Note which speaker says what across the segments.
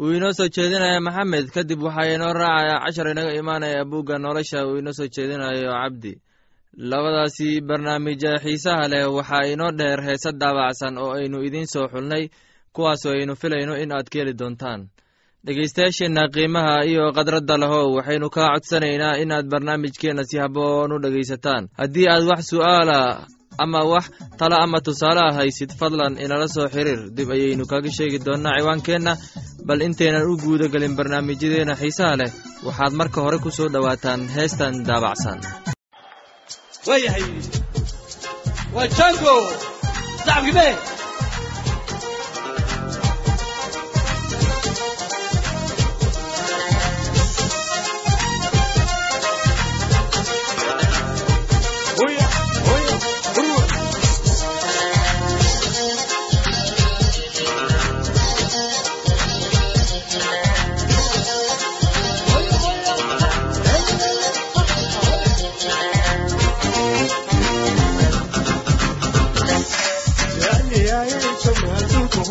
Speaker 1: wuu inoo soo jeedinaya maxamed kadib waxaa inoo raacaya cashar inaga imaanaya buugga nolosha uu inoo soo jeedinayo cabdi. Labadaasi barnaamija xiisaha leh waxaa inoo dheer heese daabacsan oo aynu idiin soo xulnay kuwaasoo aynu filayno in aad ka heli doontaan. Dhegaystayaasheenna qiimaha iyo khadradda lehow waxaynu kaa codsanaynaa inaad barnaamijkeenna si habboon u dhegaysataan. Haddii aad wax su'aala ama wax tala ama tusaale ah haysid fadlan inala soo xiriir. Dib ayaynu kaga sheegi doonnaa ciwaankeenna bal intaynan u guuda gelin barnaamijyadeenna xiisaha leh. Waxaad marka hore ku soo dhowaataan heestan daabacsan.
Speaker 2: Waayahay waa jango. Sacabkime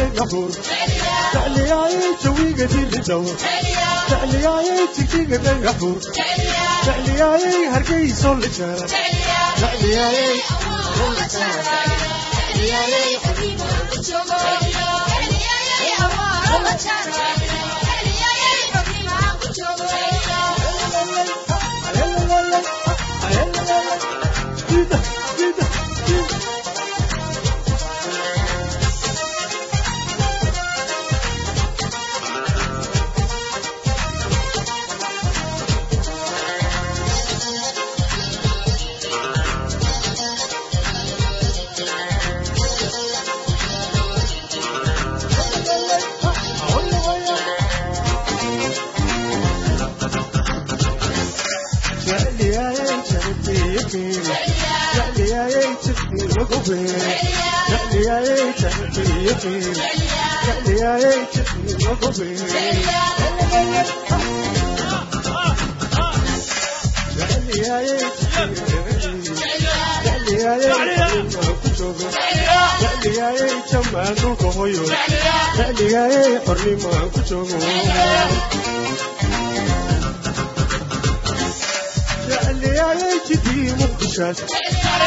Speaker 2: الغفور تعلياي شويقة الدور تعلياي تكتيقة الغفور تعلياي هرقي سول الشارع تعلياي تعلياي حبيبي تعلياي أبوه تعلياي حبيبي تعلياي hornimaan ku joogo وجهي مبتشاش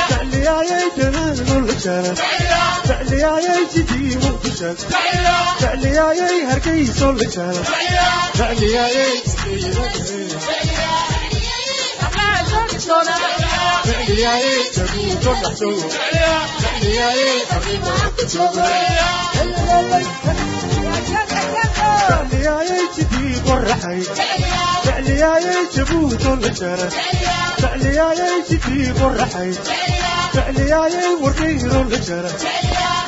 Speaker 2: تعلياي جنان والجنان تعلياي جدي مبتشاش تعلياي هرقي صول جنان تعلياي تعلياي تبي تحسو تعلياي حبيبي تحسو تعلياي جدي قرحي تعلياي jeclyaayay jabuuton la jara jeclyaayay jidii qorraxay jeclyaayay warkayron la jara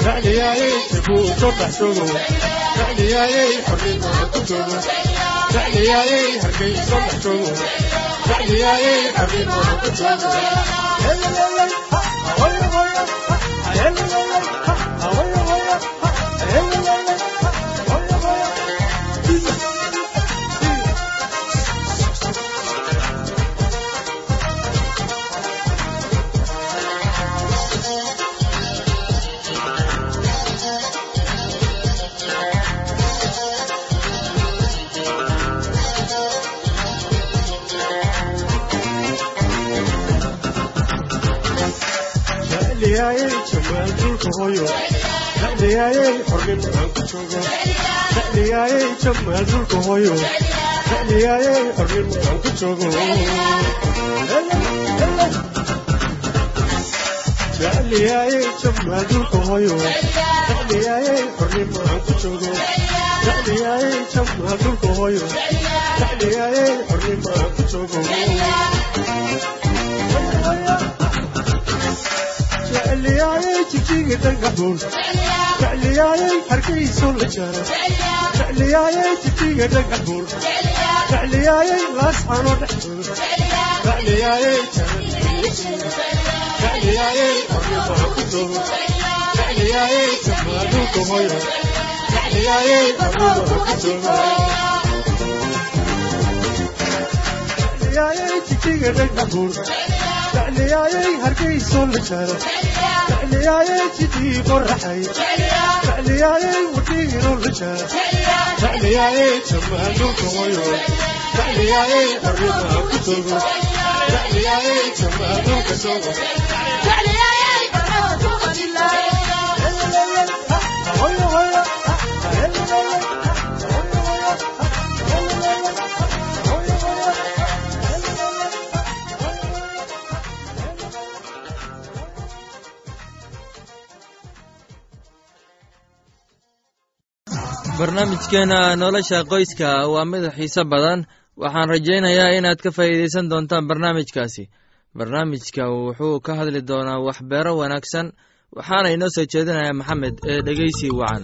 Speaker 2: jeclyaayay jabuuton dhaxshogo jeclyaayay xornimada ku joogo jeclyaayay hargayso dhaxshogo jeclyaayay xornimada ku joogo Hello, hello, hello. Jecliyaayey jamaal dhulka hoyo jecliyaayey xornimo aan ku joogo jecliyaayey jamaal dhulka hoyo jecliyaayey xornimo aan ku joogo jecliyaayey jamaal dhulka hoyo jecliyaayey xornimo aan ku joogo jecliyaayey jamaal dhulka hoyo jecliyaayey xornimo aan ku joogo jecliyaayey jijiga dhagaxuun jecliyaayey hargayso la jaro jecliyaayey jijiga dhagaxuun jecliyaayey laasxano dhexdooda jecliyaayey jecliyaayey xornimo ku joogo jecliyaayey jamaaduulka hoyo jecliyaayey xornimo ku joogo jecliyaayey jijiga dhagaxuun jecliyaayey hargayso la jaro jecliyaayey jidii qoraxay jecliyaayey wadhiiro la jaro jecliyaayey jamaaduulka hoyo jecliyaayey xornimo ku joogo jecliyaayey jamaaduulka joogo hoyo hoyo
Speaker 1: barnaamijkeena nolosha qoyska waa mid xiise badan. Waxaan rajaynayaa inaad ka faa'iidaysan doontaan barnaamijkaasi. Barnaamijka wuxuu ka hadli doonaa waxbeero wanaagsan waxaana inoo soo jeedinayaa maxamed ee dhegeysi wacan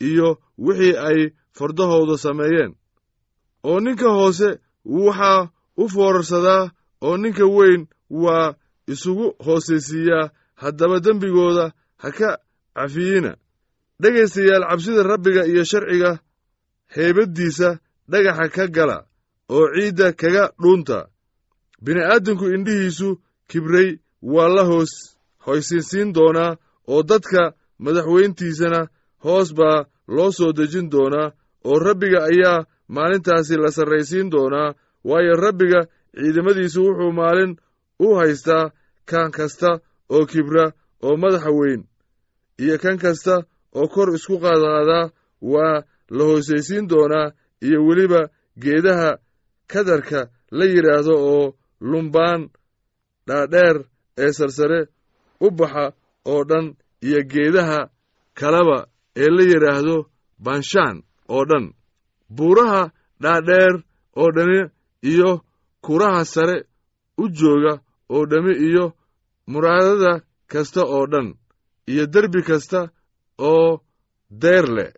Speaker 3: iyo wixii ay fardahooda sameeyeen. Oo ninka hoose waxaa u foorarsadaa oo ninka weyn waa isugu hoosaysiiyaa haddaba dembigooda ha ka cafiyina dhegaystayaal cabsida rabbiga iyo sharciga heybaddiisa dhagaxa ka gala oo ciidda kaga dhuunta. Bini'aadamku indhihiisu kibray waa la hoos hoysinsiin doonaa oo dadka madaxweyntiisana hoos baa loo soo dejin doonaa oo rabbiga ayaa maalintaasi la sarraysiin doonaa waayo rabbiga ciidamadiisu wuxuu maalin u haystaa kan kasta oo kibra oo madaxa weyn iyo kan kasta oo kor isku qaadqaadaa waa la hoosaysiin doonaa iyo weliba geedaha kadarka la yidhaahdo oo lumbaan dhaadheer ee sarsare u baxa oo dhan iyo geedaha kaleba ee la yidhaahdo banshaan oo dhan. Buuraha dhaadheer oo dhani iyo kuraha sare u jooga oo dhami iyo muraadada kasta oo dhan iyo derbi kasta oo deyr leh.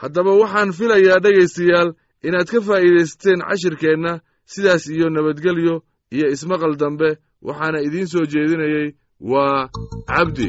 Speaker 3: Haddaba waxaan filayaa dhegaystayaal inaad ka faa'iidaysateen cashirkeenna sidaas iyo nabadgelyo iyo ismaqal dambe waxaana idiin soo jeedinayey waa cabdi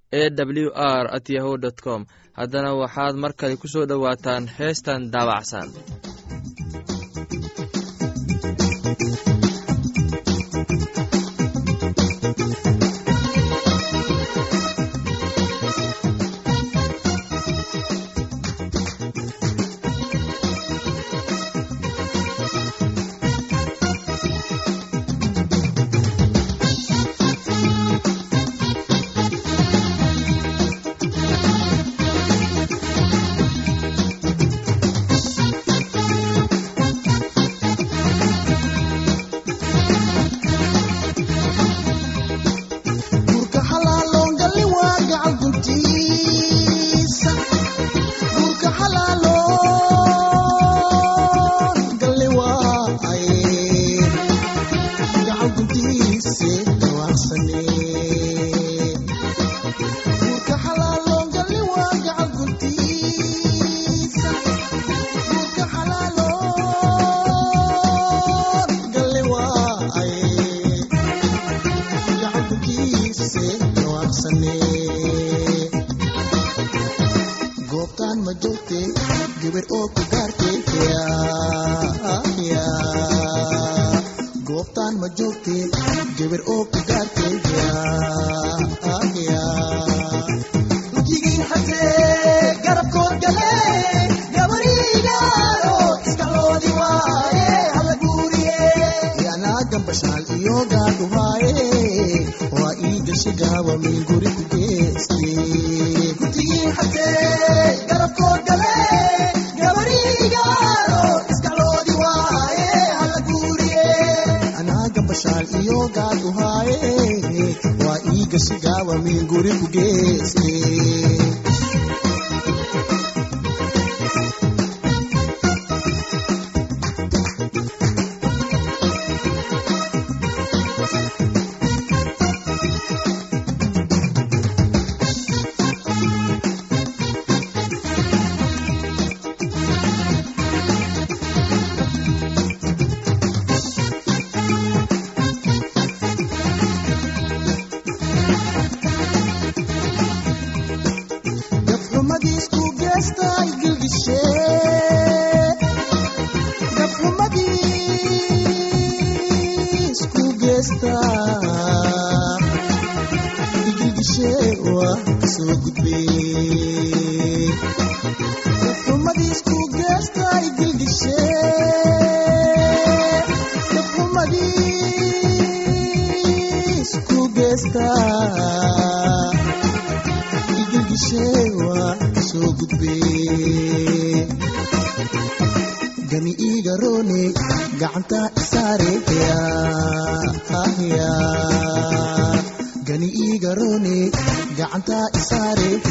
Speaker 1: e w r at yahu com. Haddana waxaad mar kale ku soo dhowaataan heestan daabacsan
Speaker 4: goobtaan ma joogte gabar oo ku guuriye anaa gambashaal gami iigaroone gacanta isaareya gani iigaroone gacanta isaareya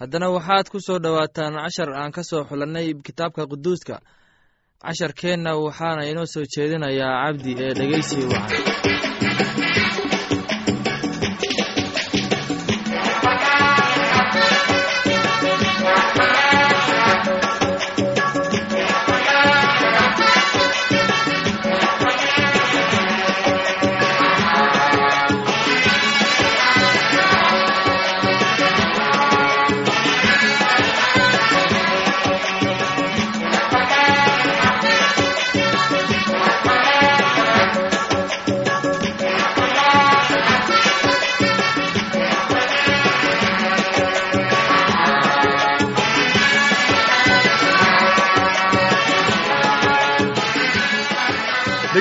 Speaker 1: haddana waxaad ku soo dhowaataan cashar aan ka soo xulannay kitaabka quduuska. Casharkeenna waxaana inoo soo jeedinayaa cabdi ee dhegeysi wacan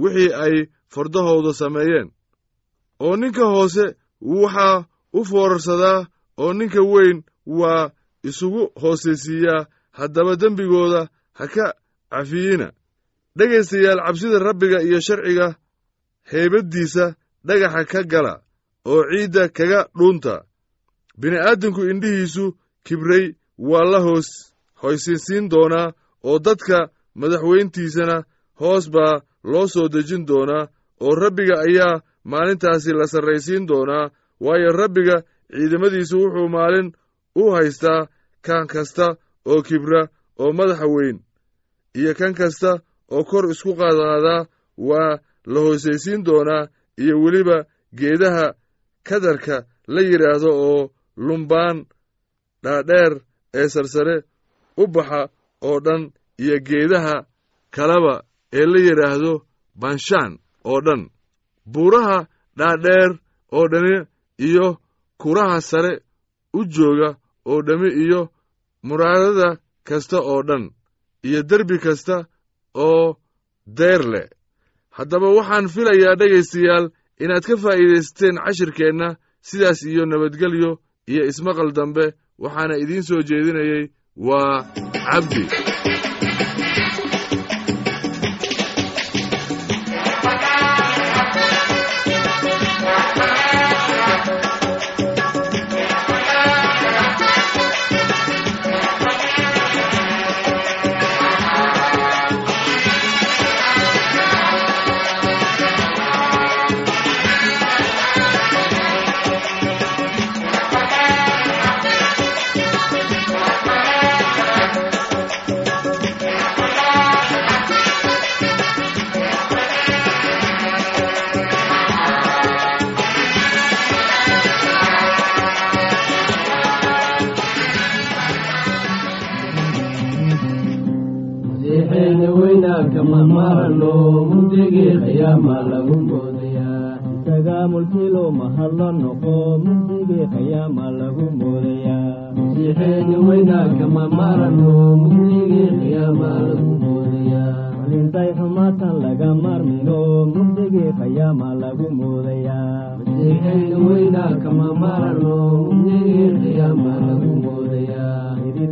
Speaker 3: wixii ay fardahooda sameeyeen. Oo ninka hoose waxaa u foorarsadaa oo ninka weyn waa isugu hoosaysiiyaa haddaba dembigooda ha ka cafiyina dhegaystayaal cabsida rabbiga iyo sharciga heybaddiisa dhagaxa ka gala oo ciidda kaga dhuunta. Bini'aadamku indhihiisu kibray waa la hoos hoysinsiin doonaa oo dadka madaxweyntiisana hoos baa loo soo dejin doonaa oo rabbiga ayaa maalintaasi la sarraysiin doonaa waayo rabbiga ciidamadiisu wuxuu maalin u haystaa kan kasta oo kibra oo madaxa weyn iyo kan kasta oo kor isku qaadqaadaa waa la hoosaysiin doonaa iyo weliba geedaha kadarka la yidhaahdo oo lumbaan dhaadheer ee sarsare u baxa oo dhan iyo geedaha kaleba ee la yidhaahdo banshaan oo dhan. Buuraha dhaadheer oo dhani iyo kuraha sare u jooga oo dhammi iyo muraadada kasta oo dhan iyo derbi kasta oo deyr leh. Haddaba waxaan filayaa dhegaystayaal inaad ka faa'iidaysateen cashirkeenna sidaas iyo nabadgelyo iyo ismaqal dambe waxaana idiin soo jeedinayey waa cabdi
Speaker 5: mugdigii qiyaama lagu moodayaa isagaa mulkilo mahadla noqo mugdigii qiyaama lagu moodayaa malintay xumaatan laga mamarano mugdigii qiyaama lagu moodayaa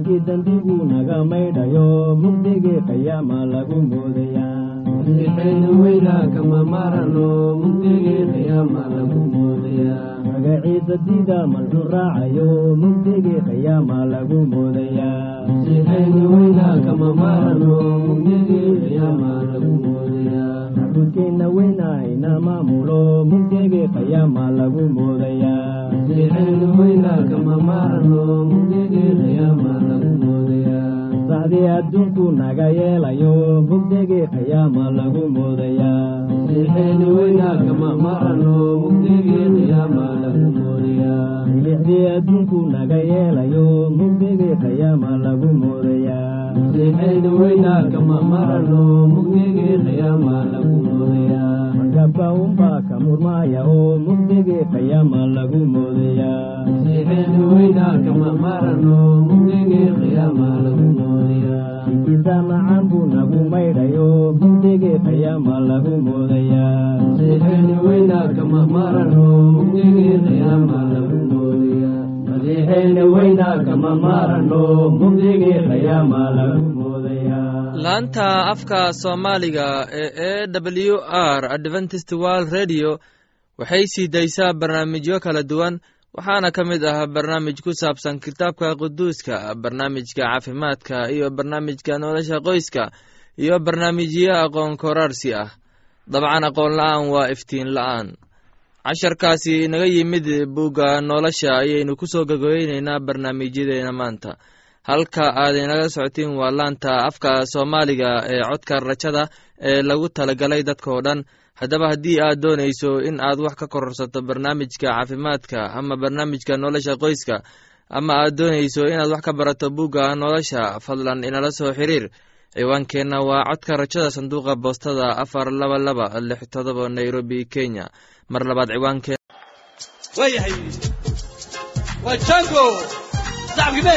Speaker 5: idilkii dambigu naga maydhayo mugdigii qiyaama lagu moodayaa masiixeena weynaanka mamarano mugdigii qiyaama lagu moodayaa magaciisa dida malxun raacayo mugdigii qiyaama lagu moodayaa macbudkeenna weynahayna maamulo mugdigii qiyaama lagu moodayaa masiixeena weynaanka mamarano mugdigii qiyaama lagu moodayaa sacdii adduunku naga yeelayo mugdigii qiyaama lagu moodayaa milixdii adduunku naga yeelayo mugdigii qiyaama lagu moodayaa masiixeena weynaanka mamarano mugdigii qiyaama lagu moodayaa magabka unbaa ka murmaaya oo mugdigii qiyaama lagu moodayaa masiixeena weynaanka mamarano mugdigii qiyaama lagu moodayaa inkisa macaan buu nagu maydhayo mugdigii qiyaama lagu moodayaa masiixeena weynaanka mamarano mugdigii qiyaama lagu moodayaa masiixeena weynaanka mamarano mugdigii qiyaama lagu
Speaker 1: laanta afka soomaaliga ee e w r adventist world radio waxay sii daysaa barnaamijyo kala duwan waxaana ka mid ah barnaamij ku saabsan kitaabka quduuska barnaamijka caafimaadka iyo barnaamijka nolosha qoyska iyo barnaamijyo aqoon koraarsi ah. Dabcan aqoon la'aan waa iftiin la'aan. Casharkaasi inaga yimid bugga nolosha ayaynu ku soo gagooyeyneynaa barnaamijyadeena maanta halka aad inaga socotiin waa laanta afka soomaaliga ee codka rajada ee lagu talagalay dadkao dhan. Haddaba haddii aad doonayso in aad wax ka kororsato barnaamijka caafimaadka ama barnaamijka nolosha qoyska ama aad doonayso inaad wax ka barato bugga nolosha fadlan inala soo xiriir. Ciwaankeenna waa codka rajada sanduuqa boostada afar laba laba lix todoba nairobi kenya. Mar labaad ciwaankeen.
Speaker 6: Waa yahay jango
Speaker 2: sacbime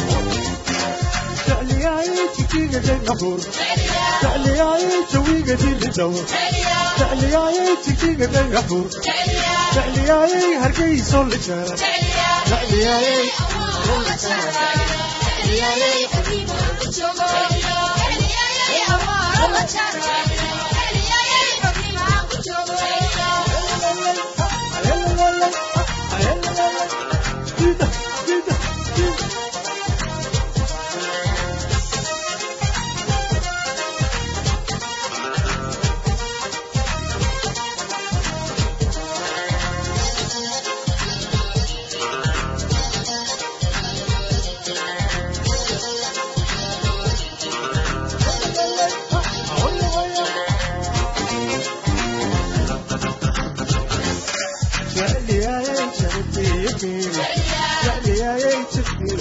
Speaker 2: hargeyso